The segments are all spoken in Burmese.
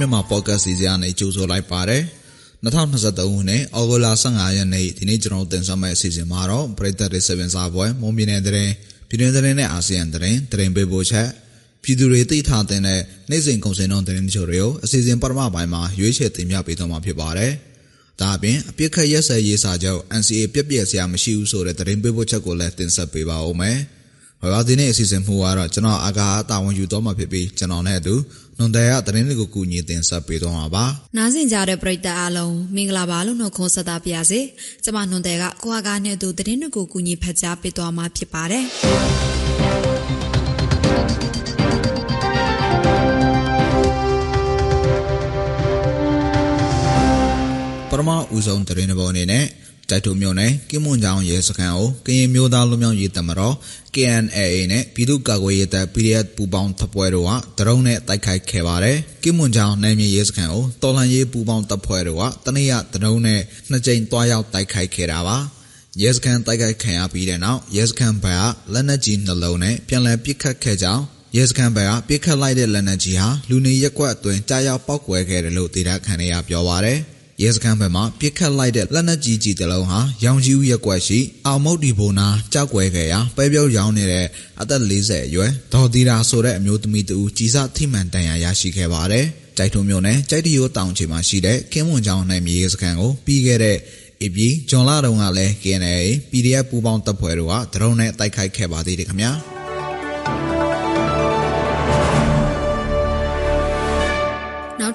နှမြမပေါ့ကတ်စီစဉ်ကနေကြိုဆိုလိုက်ပါတယ်2023ခုနှစ်အောက်တိုဘာ15ရက်နေ့ဒီနေ့ကျွန်တော်တင်ဆက်မယ့်အစီအစဉ်မှာတော့ပရိသတ်တွေစေပင်စားပွဲမွန်ပြည်နယ်တဲ့ပြည်တွင်းသတင်းနဲ့အာဆီယံသတင်းသတင်းပေးပို့ချက်ပြည်သူတွေသိထားတဲ့နေ့စဉ်ကုန်စည်နှုန်းသတင်းချို့တွေကိုအစီအစဉ်ပထမပိုင်းမှာရွေးချယ်တင်ပြပေးသွားမှာဖြစ်ပါတယ်။ဒါအပြင်အပြစ်ခတ်ရက်စဲရေးစာချုပ် NCA ပြက်ပြက်စရာမရှိဘူးဆိုတဲ့သတင်းပေးပို့ချက်ကိုလည်းတင်ဆက်ပေးပါဦးမယ်။။ ဘာဒီနေ့အစီအစဉ်မှုကတော့ကျွန်တော်အာကာတာဝန်ယူတော့မှာဖြစ်ပြီးကျွန်တော်နဲ့အတူနွန်တဲ့ကသတင်းတွေကိုကူညီတင်ဆက်ပေးတော့မှာပါ။နားဆင်ကြတဲ့ပရိသတ်အားလုံးမင်္ဂလာပါလို့နှုတ်ခွန်းဆက်တာပါရစေ။ကျွန်မနွန်တဲ့ကကိုအာကာနဲ့အတူသတင်းတွေကိုကူညီဖတ်ကြားပေးသွားမှာဖြစ်ပါတယ်။ပထမဦးဆုံးသတင်းတွေပေါ်အနေနဲ့ တိုက်ထုံမြို့နယ်ကင်းမွန်ချောင်းရဲစခန်းကိုကရင်မျိုးသားလူမျိုးရေးတမတော် KNAA နဲ့ပြည်သူ့ကာကွယ်ရေးတပ် PDF ပူးပေါင်းတပ်ဖွဲ့တို့ကဒရုန်းနဲ့တိုက်ခိုက်ခဲ့ပါတယ်။ကင်းမွန်ချောင်းနယ်မြေရဲစခန်းကိုတော်လှန်ရေးပူးပေါင်းတပ်ဖွဲ့တို့ကတနေ့ရဒရုန်းနဲ့နှစ်ကြိမ်တွားရောက်တိုက်ခိုက်ခဲ့တာပါ။ရဲစခန်းတိုက်ခိုက်ခံရပြီးတဲ့နောက်ရဲစခန်းဘက်ကလက်နက်ကြီးနှလုံးနဲ့ပြန်လည်ပစ်ခတ်ခဲ့ကြောင်းရဲစခန်းဘက်ကပစ်ခတ်လိုက်တဲ့လက်နက်ကြီးဟာလူနေရက်ကွက်အတွင်းကြားရောက်ပောက်ကွဲခဲ့တယ်လို့ဒေတာခန်တွေကပြောပါရယ်။ ရဲစခန်းဘက်မှပြစ်ခတ်လိုက်တဲ့လက်နက်ကြီးကြီးတစ်လုံးဟာရောင်ကြီးဦးရက်ွက်ရှိအောင်မုတ်ဒီဘုံနာကြောက်ွယ်ခဲ့ရာပဲပြုတ်ရောင်းနေတဲ့အသက်40အရွယ်ဒေါ်တီရာဆိုတဲ့အမျိုးသမီးတူကြီးစားထိမှန်တန်ရာရရှိခဲ့ပါတယ်။ကြိုက်ထုံမျိုးနဲ့ကြိုက်တရိုးတောင်ချေမှာရှိတဲ့ကင်းမွန်ချောင်းနိုင်မြေရဲစခန်းကိုပြီးခဲ့တဲ့အပြီးဂျွန်လာတုံးကလည်း KNA PDF ပူးပေါင်းတပ်ဖွဲ့တို့ကဒရုန်းနဲ့တိုက်ခိုက်ခဲ့ပါသေးတယ်ခင်ဗျာ။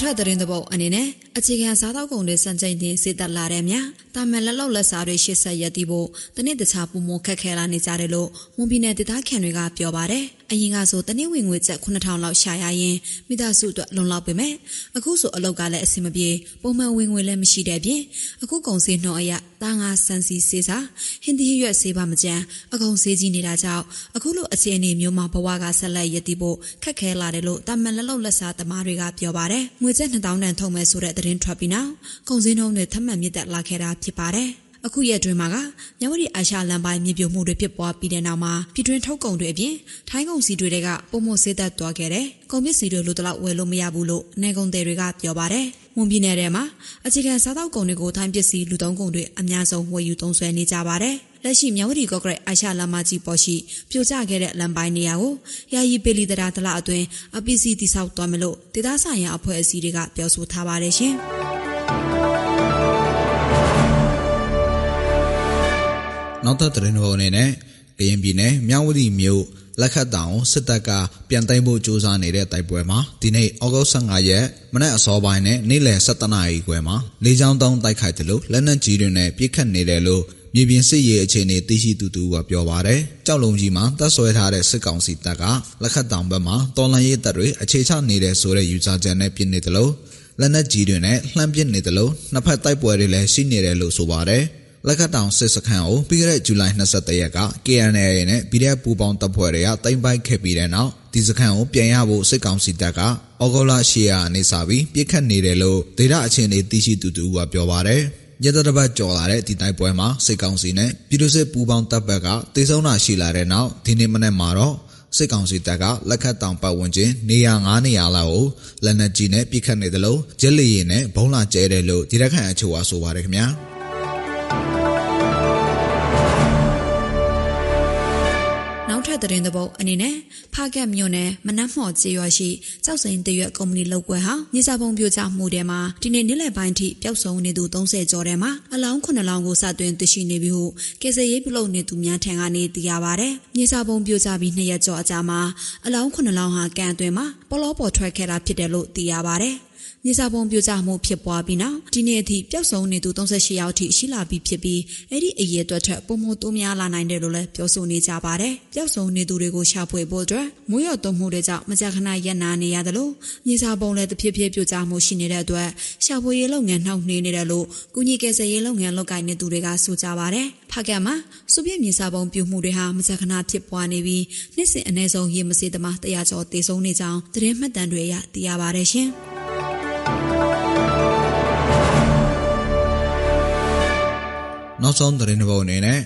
နောက်ထပ်သတင်းသဘောအနေနဲ့အခြေခံစားသောက်ကုန်တွေစံချိန်တင်စေတက်လာတဲ့မြတာမန်လက်လောက်လက်စားတွေရှစ်ဆက်ရက်တီးဖို့တနေ့တခြားပုံမခက်ခဲလာနေကြတယ်လို့မွန်ပြည်နယ်ဒေသခံတွေကပြောပါတယ် အရင်ကဆိုတနေ့ဝင်ငွေကျပ်9000လောက်ရှာရရင်မိသားစုအတွက်လုံလောက်ပေမဲ့အခုဆိုအလောက်ကလည်းအဆင်မပြေပုံမှန်ဝင်ငွေလည်းမရှိတဲ့ပြင်အခုကုန်စည်နှုန်းအရတာငါစံစီစေစာဟင်းသီးရွက်စေပါမကြမ်းအကုန်စေးကြီးနေတာကြောင့်အခုလိုအခြေအနေမျိုးမှာဘဝကဆက်လက်ရည်တည်ဖို့ခက်ခဲလာတယ်လို့တာမန်လက်လောက်လက်စားသမားတွေကပြောပါတယ်ငွေကျပ်2000တန်ထုံမဲ့ဆိုတဲ့သတင်းထွက်ပြီးနောက်ကုန်စည်နှုန်းတွေထပ်မံမြင့်တက်လာခဲ့တာဖြစ်ပါတယ် အခုရက်တွင်မှာကမြဝတီအာရှလမ်းပိုင်းမြေပြိုမှုတွေဖြစ်ပွားပြီးတဲ့နောက်မှာပြည်တွင်းထုတ်ကုန်တွေအပြင်ထိုင်းကုန်စီတွေကပုံမဆေးသက်သွားခဲ့တဲ့ကုန်ပစ္စည်းတွေလိုတလောက်ဝယ်လို့မရဘူးလို့နေကုန်သည်တွေကပြောပါတယ်။မွန်ပြည်နယ်ထဲမှာအခြေခံစားသောက်ကုန်တွေကိုထိုင်းပစ္စည်းလူသုံးကုန်တွေအများဆုံးဝယ်ယူသုံးစွဲနေကြပါတယ်။လက်ရှိမြဝတီကော့ကရိတ်အာရှလမ်းမကြီးပေါ်ရှိပြိုကျခဲ့တဲ့လမ်းပိုင်းနေရာကိုယာယီပေလီတရာတလအတွင်းအပစ္စည်းတိဆောက်သွားမယ်လို့ဒေသဆိုင်ရာအဖွဲ့အစည်းတွေကပြောဆိုထားပါတယ်ရှင်။ နောက်ထပ်သတင်းတော်အနေနဲ့ကရင်ပြည်နယ်မြောက်ဝတီမြို့လက်ခတ်တောင်စစ်တပ်ကပြန်သိမ်းဖို့ကြိုးစားနေတဲ့တိုက်ပွဲမှာဒီနေ့ဩဂုတ်15ရက်မနက်အစောပိုင်းနဲ့နေ့လယ်7:00နာရီခွဲမှာလေကြောင်းတုံးတိုက်ခိုက်တယ်လို့လက်နက်ကြီးတွေနဲ့ပစ်ခတ်နေတယ်လို့မြေပြင်စစ်ရေးအခြေအနေသိရှိသူတူကပြောပါတယ်။ကြောက်လုံကြီးမှာတပ်ဆွဲထားတဲ့စစ်ကောင်စီတပ်ကလက်ခတ်တောင်ဘက်မှာတော်လန်ရေးတပ်တွေအခြေချနေတဲ့ဆိုတဲ့ယူဆချက်နဲ့ပြစ်နေတယ်လို့လက်နက်ကြီးတွေနဲ့လှမ်းပစ်နေတယ်လို့နှစ်ဖက်တိုက်ပွဲတွေလည်းရှိနေတယ်လို့ဆိုပါတယ်။ လက်ခတ်တောင်စစ်စခန်းကိုပြီးခဲ့တဲ့ဇူလိုင်23ရက်က KNL နဲ့ PDF ပူပေါင်းတပ်ဖွဲ့တွေကတင်ပိုက်ခဲ့ပြီးတဲ့နောက်ဒီစခန်းကိုပြန်ရဖို့စစ်ကောင်စီတပ်ကဩဂုတ်လ10ရက်နေ့စပြီးပြစ်ခတ်နေတယ်လို့ဒေတာအခြေအနေသိရှိသူတူကပြောပါတယ်ရတတပတ်ကြော်လာတဲ့ဒီတိုက်ပွဲမှာစစ်ကောင်စီနဲ့ပြည်သူ့စစ်ပူပေါင်းတပ်ဘက်ကတေဆုံးတာရှိလာတဲ့နောက်ဒီနေ့မနေ့မှာတော့စစ်ကောင်စီတပ်ကလက်ခတ်တောင်ပတ်ဝန်းကျင်နေရာ9နေရာလောက်ကိုလက်နက်ကြီးနဲ့ပစ်ခတ်နေတယ်လို့ဂျက်လီရင်နဲ့ဘုံလာကျဲတယ်လို့ဒီရက်ခန့်အချို့အဆိုပါတယ်ခင်ဗျာ။ ထက်သတင်းသဘောအနေနဲ့ဖားကက်မြို့နယ်မနက်မော်ကျေးရွာရှိကြောက်စိန်တရွက်ကုမ္ပဏီလုပ်ကွယ်ဟာမြေစာပုံပြိုကျမှုထဲမှာဒီနေ့နေ့လယ်ပိုင်းထိပျောက်ဆုံးနေသူ30ကျော်ထဲမှာအလောင်း9လောင်းကိုစသွင်းသိရှိနေပြီဟုကယ်ဆယ်ရေးပြုလုပ်နေသူများထံကနေသိရပါဗျ။မြေစာပုံပြိုကျပြီးနှစ်ရက်ကျော်အကြာမှာအလောင်း9လောင်းဟာကန်အတွင်းမှာပေါ်လောပေါ်ထွက်ခဲ့တာဖြစ်တယ်လို့သိရပါဗျ။ မြေစာပုံပြိုကျမှုဖြစ်ပွားပြီးနောက်ဒီနေ့အထိပျောက်ဆုံးနေသူ38ယောက်ထိရှိလာပြီးဖြစ်ပြီးအဲ့ဒီအရေးအတွက်ထက်ပုံမတိုးများလာနိုင်တယ်လို့လည်းပြောဆိုနေကြပါတယ်။ပျောက်ဆုံးနေသူတွေကိုရှာဖွေဖို့အတွက်မိုးရွာသွန်းမှုတွေကြောင့်မကြာခဏရက်နာနေရတယ်လို့မြေစာပုံလည်းတဖြည်းဖြည်းပြိုကျမှုရှိနေတဲ့အတွက်ရှာဖွေရေးလုပ်ငန်းနှောင့်နှေးနေတယ်လို့ကုညီကယ်ဆယ်ရေးလုပ်ငန်းလုပ်ကိုင်နေသူတွေကဆိုကြပါတယ်။ဖခင်မှာစုပြည့်မြေစာပုံပြိုမှုတွေဟာမကြာခဏဖြစ်ပွားနေပြီးနှစ်စဉ်အနည်းဆုံးရေမစေးသမား100ကျော်တေဆုံးနေကြောင်းသတင်းမှတ်တမ်းတွေအရသိရပါတယ်ရှင်။ နောက်ဆုံးသတင်းတစ်ပုဒ်အနေနဲ့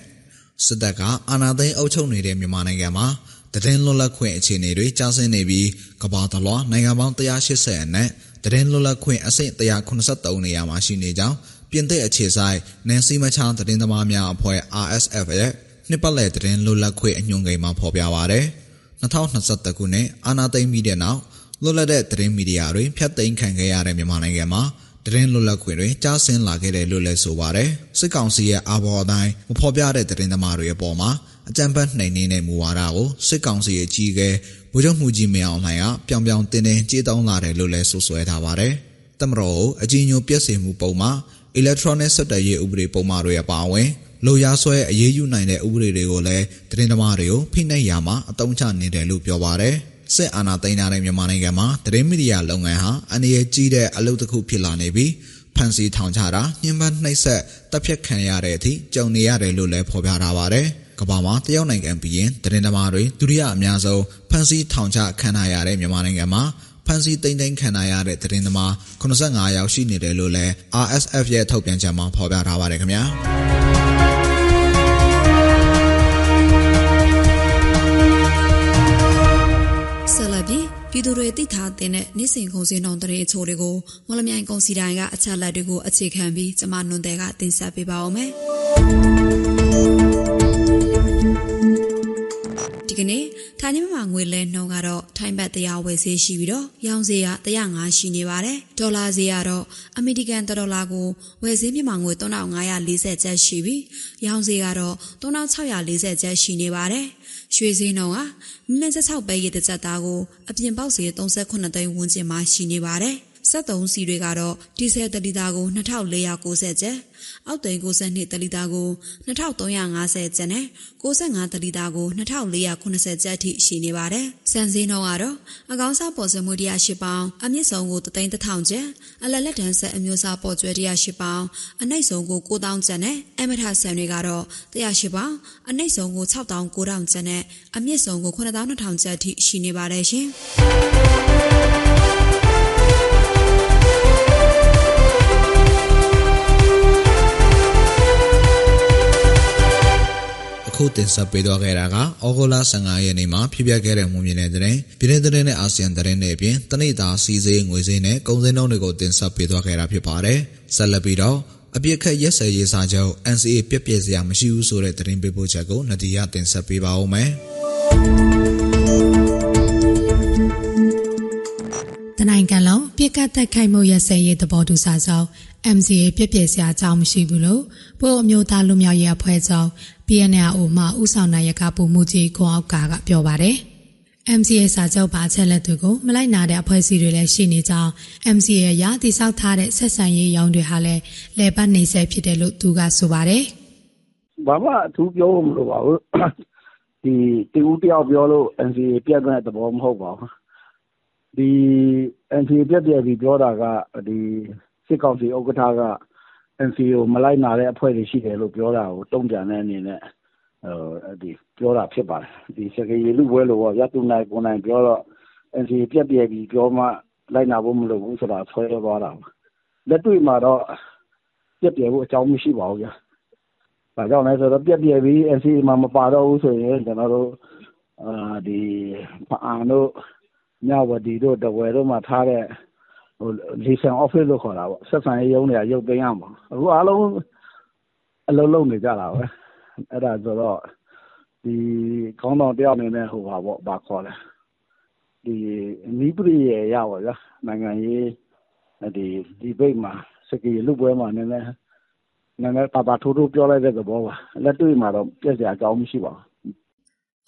စစ်တပ်ကအာဏာသိမ်းအုပ်ချုပ်နေတဲ့မြန်မာနိုင်ငံမှာတည်င်းလွတ်လပ်ခွင့်အခြေအနေတွေကျဆင်းနေပြီးကမ္ဘာတလွှာနိုင်ငံပေါင်း180အနက်တရင်လွတ်လပ်ခွင့်အဆင့်183နေရာမှာရှိနေကြောင်းပြင်သစ်အခြေဆိုင်နန်စီမချာတရင်သမားများအဖွဲ့ RSF ရဲ့နှစ်ပတ်လည်တရင်လွတ်လပ်ခွင့်အညွှန်းကိန်းမှာဖော်ပြပါရယ်2021ခုနှစ်အာနာသိမ့်ပြီးတဲ့နောက်လွတ်လပ်တဲ့တရင်မီဒီယာတွေဖျက်သိမ်းခံခဲ့ရတဲ့မြန်မာနိုင်ငံမှာ တရင်လွတ်လပ်ခွင့်တွေကြားဆင်းလာခဲ့တယ်လို့လည်းဆိုပါတယ်စစ်ကောင်စီရဲ့အာဘော်အတိုင်းမဖော်ပြတဲ့တရင်သမားတွေအပေါ်မှာအကြံဖတ်နှိမ်နေတဲ့မူဝါဒကိုစစ်ကောင်စီရဲ့ကြီးကဲဗိုလ်ချုပ်မှုကြီးမင်းအောင်လှိုင်ကပြောင်ပြောင်တင်းတင်းကြေးတောင်းလာတယ်လို့လည်းဆိုဆွဲထားပါတယ်တမတော်ကိုအကြီးညိုပြည့်စင်မှုပုံမှာ electronic ဆက်သွယ်ရေးဥပဒေပုံမှာတွေအပါအဝင်လိုရာဆွဲအရေးယူနိုင်တဲ့ဥပဒေတွေကိုလည်းသတင်းသမားတွေကိုဖိနှိပ်ရမှာအတုံးချနေတယ်လို့ပြောပါတယ် စစ်အာဏာသိမ်းထားတဲ့မြန်မာနိုင်ငံမှာသတင်းမီဒီယာလုပ်ငန်းဟာအန္တရာယ်ကြီးတဲ့အလုပ်တစ်ခုဖြစ်လာနေပြီးဖန်စီထောင်ချတာညှဉ်းပန်းနှိပ်စက်တပ်ဖြတ်ခံရတဲ့အထိကြုံနေရတယ်လို့လည်းဖော်ပြထားပါတယ်။ကမ္ဘာမှာတရုတ်နိုင်ငံပြီးရင်သတင်းသမားတွေဒုတိယအများဆုံးဖန်စီထောင်ချခံရရတဲ့မြန်မာနိုင်ငံမှာဖန်စီတိမ့်တိမ့်ခံရရတဲ့သတင်းသမား85ယောက်ရှိနေတယ်လို့လည်း RSF ရဲ့ထုတ်ပြန်ချက်မှာဖော်ပြထားပါတယ်ခင်ဗျာ ပြည်သူတွေသိထားတဲ့နေ့စဉ်ကုန်စည်နှုန်းတရေအချို့တွေကိုမလမြိုင်ကုန်စည်တိုင်းကအချက်လက်တွေကိုအခြေခံပြီးကျမနွန်တဲ့ကတင်ဆက်ပေးပါအောင်မယ် ဒီကနေ့ထိုင်းမြန်မာငွေလဲနှုန်းကတော့ထိုင်းဘတ်တရားဝယ်ဈေးရှိပြီးတော့ရောင်းဈေးက105ရှိနေပါတယ်ဒေါ်လာဈေးကတော့အမေရိကန်ဒေါ်လာကိုဝယ်ဈေးမြန်မာငွေ3540ကျပ်ရှိပြီးရောင်းဈေးကတော့3640ကျပ်ရှိနေပါတယ်ရွှေဈေးနှုန်းကမိနစ်16ပဲရတဲ့ချက်သားကိုအပြင်ပေါက်ဈေး38သိန်းဝန်းကျင်မှာရှိနေပါတယ်။ 73စီတွေကတော့ဒီဇယ်တလီတာကို2490ကျပ်အောက်တိန်62တလီတာကို2350ကျပ်နဲ့65တလီတာကို2490ကျပ်ထိရှိနေပါတယ်။စံစည်းနှုန်းကတော့အကောင်းစားပေါ်စမှု108ပေါင်အမြင့်ဆုံးကို3000ကျပ်အလလက်တန်းဆက်အမျိုးအစားပေါ်ကျွဲ108ပေါင်အနှိမ့်ဆုံးကို9000ကျပ်နဲ့အမထဆန်တွေကတော့108ပေါင်အနှိမ့်ဆုံးကို6900ကျပ်နဲ့အမြင့်ဆုံးကို9200ကျပ်ထိရှိနေပါတယ်ရှင်။ ခုတင်ဆက်ပေးသွားခဲ့တာကဩဂုတ်လ15ရက်နေ့မှာဖြစ်ပျက်ခဲ့တဲ့မှုမြင်တဲ့တဲ့ပြည်내တဲ့နဲ့အာဆီယံတဲ့နဲ့အပြင်တနိတာစီစေးငွေစင်းနဲ့ကုန်စည်နှုန်းတွေကိုတင်ဆက်ပေးသွားခဲ့တာဖြစ်ပါတယ်။ဆက်လက်ပြီးတော့အပြစ်ခတ်ရက်စဲရေးစာချုပ် NCA ပြည့်ပြည့်စရာမရှိဘူးဆိုတဲ့သတင်းပေးပို့ချက်ကိုနဒီယာတင်ဆက်ပေးပါဦးမယ်။ နိုင်ငံလုံးပြစ်ကတ်တက်ခိုက်မှုရစဲရေးသဘောတူစာချုပ် MCA ပြည့်ပြည့်စရာအကြောင်းမရှိဘူးလို့ပို့အမျိုးသားလူမျိုးရေးအဖွဲ့ချုပ် PNLO မှဥဆောင်နိုင်ရကပုံမှုကြီးခွန်အောက်ကကပြောပါတယ်။ MCA စာချုပ်ပါချက်လက်တွေကိုမလိုက်နာတဲ့အဖွဲ့အစည်းတွေလည်းရှိနေကြောင်း MCA ရတည်ဆောက်ထားတဲ့ဆက်ဆံရေးရောင်းတွေဟာလည်းလဲပတ်နေဆဲဖြစ်တယ်လို့သူကဆိုပါတယ်။ဘာမှအထူးပြောမလို့ပါဘူး။ဒီတူတယောက်ပြောလို့ MCA ပြတ်တဲ့သဘောမဟုတ်ပါဘူး။ ဒီ MCA ပြတ်ပြပြီးပြောတာကဒီစစ်ကောင်စီဥက္ကဋ္ဌက NCA ကို မလိုက်နာတဲ့အဖွဲ့တွေရှိတယ်လို့ ပြောတာကို တုံ့ပြန်တဲ့အနေနဲ့ ပြောတာဖြစ်ပါတယ်။စကားရည်လုပွဲလိုပေါ့ဗျာ။သူနိုင်ကိုယ်နိုင်ပြောတော့ NCA ပျက်ပြယ်ပြီပြောမှ လိုက်နာဖို့မလိုဘူးဆိုတာ ဆွဲသွားတာပါ။လက်တွေ့မှာတော့ ပျက်ပြယ်ဖို့ အကြောင်းမရှိပါဘူးဗျာ။ဘာကြောင့်လဲဆိုတော့ ပျက်ပြယ်ပြီ NCA မှာ မပါတော့ဘူးဆိုရင် ကျနော်တို့ ဘားအံတို့၊ မြဝတီတို့၊ထားဝယ်တို့မှာထားတဲ့ Liaison Office လို့ခေါ်တာပေါ့။ဆက်ဆံရေးရုံးတွေက ရုပ်သိမ်းရမှာ။အခုအားလုံး အလုပ်လုပ်နေကြတာပဲ။အဲဒါဆိုတော့ခေါင်းဆောင်တယောက်အနေနဲ့ နည်းပရိယာယ်အရပေါ့ဗျာ။နိုင်ငံရေးဒီဘိတ်မှာ စကားရည်လုပွဲမှာ နည်းနည်းပါးပါး ထိုးထိုးပြောလိုက်တဲ့သဘောပါ။လက်တွေ့မှာတော့ ပျက်စရာအကြောင်းမရှိပါဘူး။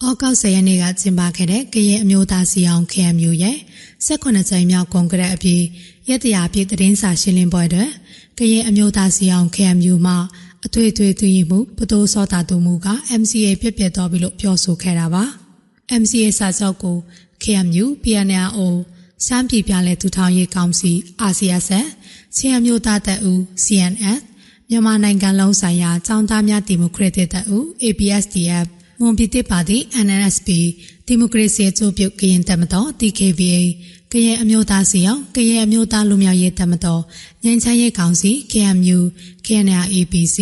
ဩဂုတ်10ရက်နေ့ကကျင်းပခဲ့တဲ့ကရင်အမျိုးသားစီအောင် KMU ရဲ့18ကြိမ်မြောက်ကွန်ဂရက်အပြီးရက်တရာပြည့်သတင်းစာရှင်းလင်းပွဲတွင်ကရင်အမျိုးသားစီအောင် KMU မှအထွေထွေသွင်းမှုပတိုးစောတာတူမှုက MCA ပြည့်ပြည့်သွားပြီလို့ပြောဆိုခဲ့တာပါ MCA စာချုပ်ကို KMU PNLO စမ်းပြည်ပြလဲထူထောင်ရေးကောင်စီ RCSS ချင်းအမျိုးသားတပ်ဦး CNS မြန်မာနိုင်ငံလုံးဆိုင်ရာចောင်းသားများဒီမိုကရက်တစ်တပ်ဦး APSDF မွန်ပြည်သစ်ပါတီ NNSP ဒီမိုကရေစီအကျိုးပြုကရင်တပ်မတော် TKVA ကရင်အမျိုးသားစီအောင်ကရင်အမျိုးသားလူမျိုးရေးတပ်မတော်ငြိမ်းချမ်းရေးကောင်စီ KMU KNRAPC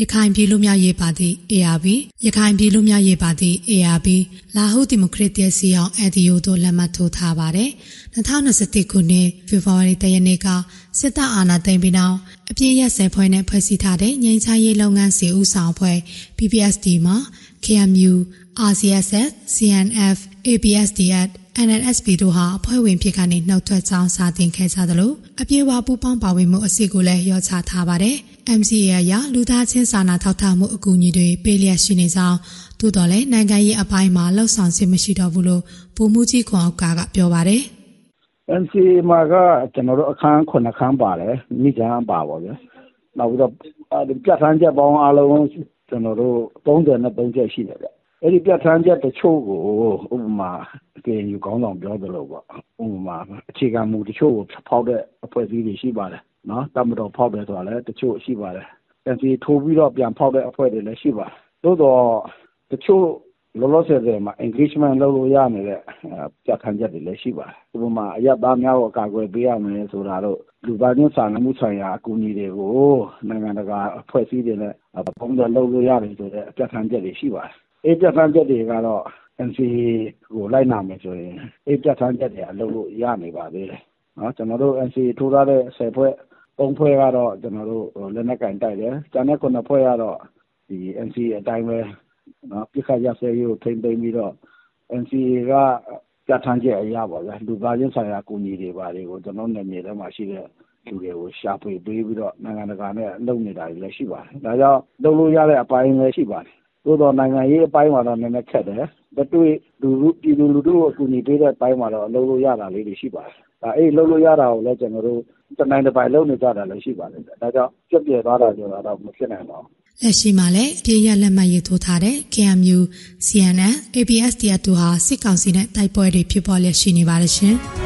ရခိုင်ပြည်လူမျိုးရေးပါတီ ARB ရခိုင်ပြည်လူမျိုးရေးပါတီ ARB လာဟုဒီမိုကရက်တစ်စီအောင် ADO တို့လက်မှတ်ထိုးထားပါတယ်2021ခုနှစ်ဖေဖော်ဝါရီလရက်နေ့ကစစ်တပ်အာဏာသိမ်းပြီးနောက်အပြည့်ရဆယ်ဖွဲ့နဲ့ဖွဲ့စည်းထားတဲ့ငြိမ်းချမ်းရေးလုပ်ငန်းစီဦးဆောင်ဖွဲ့ PPSD မှာ KMU RCSS CNF ABSDF NNSP တို့ဟာအဖွဲ့ဝင်ဖြစ်ကနေနှုတ်ထွက်ကြောင်းစာတင်ခဲ့ကြသလိုအပြေအဝပူပေါင်းပါဝင်မှုအစီကိုလည်းရောချထားပါတယ်။ MCA အရလူသားချင်းစာနာထောက်ထားမှုအကူအညီတွေပေးလျက်ရှိနေကြောင်းသို့တော်လည်းနိုင်ငံရေးအပိုင်းမှာလှုပ်ဆောင်ခြင်းမရှိတော့ဘူးလို့ဗိုလ်မှူးကြီးခွန်အောင်ကကပြောပါတယ်။ NCA မှာကကျွန်တော်တို့အခန်း9ခန်းပါတယ်မိကြမ်းပါပါဗျာ။နောက်ပြီးတော့ပြဋ္ဌာန်းချက်ပေါင်းအလုံး ကျွန်တော်တို့33ချက်ရှိတယ်ဗျ။အဲ့ဒီပြဋ္ဌာန်းချက်တချို့ကိုဥပမာ KNU ခေါင်းဆောင်ပြောသလိုပေါ့ဥပမာအခြေခံမူတချို့ကိုဖောက်တဲ့အဖွဲ့အစည်းတွေရှိပါတယ်နော်တမတော်ဖောက်တယ်ဆိုတာလည်းတချို့ရှိပါတယ် NCA ထိုးပြီးတော့ပြန်ဖောက်တဲ့အဖွဲ့တွေလည်းရှိပါတယ်သို့တော့တချို့ လောလောဆယ်ဆယ်မှာ engagement လုပ်လို့ရနေတဲ့ ပြဋ္ဌာန်းချက်တွေလည်း ရှိပါတယ် ဥပမာ အရသားများကို အကာအကွယ်ပေးရမယ်ဆိုတာတော့လူသားချင်းစာနာမှုဆိုင်ရာ အကူအညီတွေကို နိုင်ငံတကာအဖွဲ့အစည်းတွေနဲ့ပုံစံလုပ်လို့ရတယ်ဆိုတဲ့ ပြဋ္ဌာန်းချက်တွေ ရှိပါတယ် အဲ့ပြဋ္ဌာန်းချက်တွေကတော့ NCA ကို လိုက်နာမယ်ဆိုရင် အဲ့ပြဋ္ဌာန်းချက်တွေအလုပ်လို့ရနေပါသေးတယ်နော်ကျွန်တော်တို့ NCA ထိုးထားတဲ့10ဖွဲ့3ဖွဲ့ကတော့ကျွန်တော်တို့လက်နက်ကင်တိုက်တယ် ကျန်တဲ့9ဖွဲ့ကတော့ဒီ NCA အတိုင်းပဲ နော်ပြစ်ခတ်ရစဲရေးကို ထိမ့်သိမ်းပြီးတော့ NCA က ပြဋ္ဌာန်းချက်အရပါဗျာ လူသားချင်းဆိုင်ရာ အကူအညီတွေပါတွေကို ကျွန်တော်နယ်မြေထဲမှာရှိတဲ့လူတွေကို ရှာဖွေပေးပြီးတော့ နိုင်ငံတကာနဲ့ လုပ်နေတာတွေလည်း ရှိပါတယ် ဒါကြောင့် လုပ်လို့ရတဲ့အပိုင်းလည်း ရှိပါတယ် သို့တော့နိုင်ငံရေးအပိုင်းမှာတော့ နည်းနည်းခက်တယ်။လက်တွေ့လူထုပြည်သူလူထုကို အကူအညီပေးတဲ့အပိုင်းမှာတော့ လုပ်လို့ရတာလေးတွေ ရှိပါတယ်။ဒါအဲ့လုပ်လို့ရတာကိုလည်း ကျွန်တော်တို့ တနိုင်တစ်ပိုင် လုပ်နေကြတာလည်း ရှိပါတယ်။ဒါကြောင့်ပြည့်ပြည့်သွားတာဆိုတာတော့ မဖြစ်နိုင်ပါဘူး။ လက်ရှိမှာလည်းအပြည့်ရလက်မှတ်ရေးထိုးထားတဲ့ KMU, CNN, ABSDF တို့ဟာစစ်ကောင်စီနဲ့တိုက်ပွဲတွေဖြစ်ပေါ်လျက်ရှိနေပါတယ်ရှင်။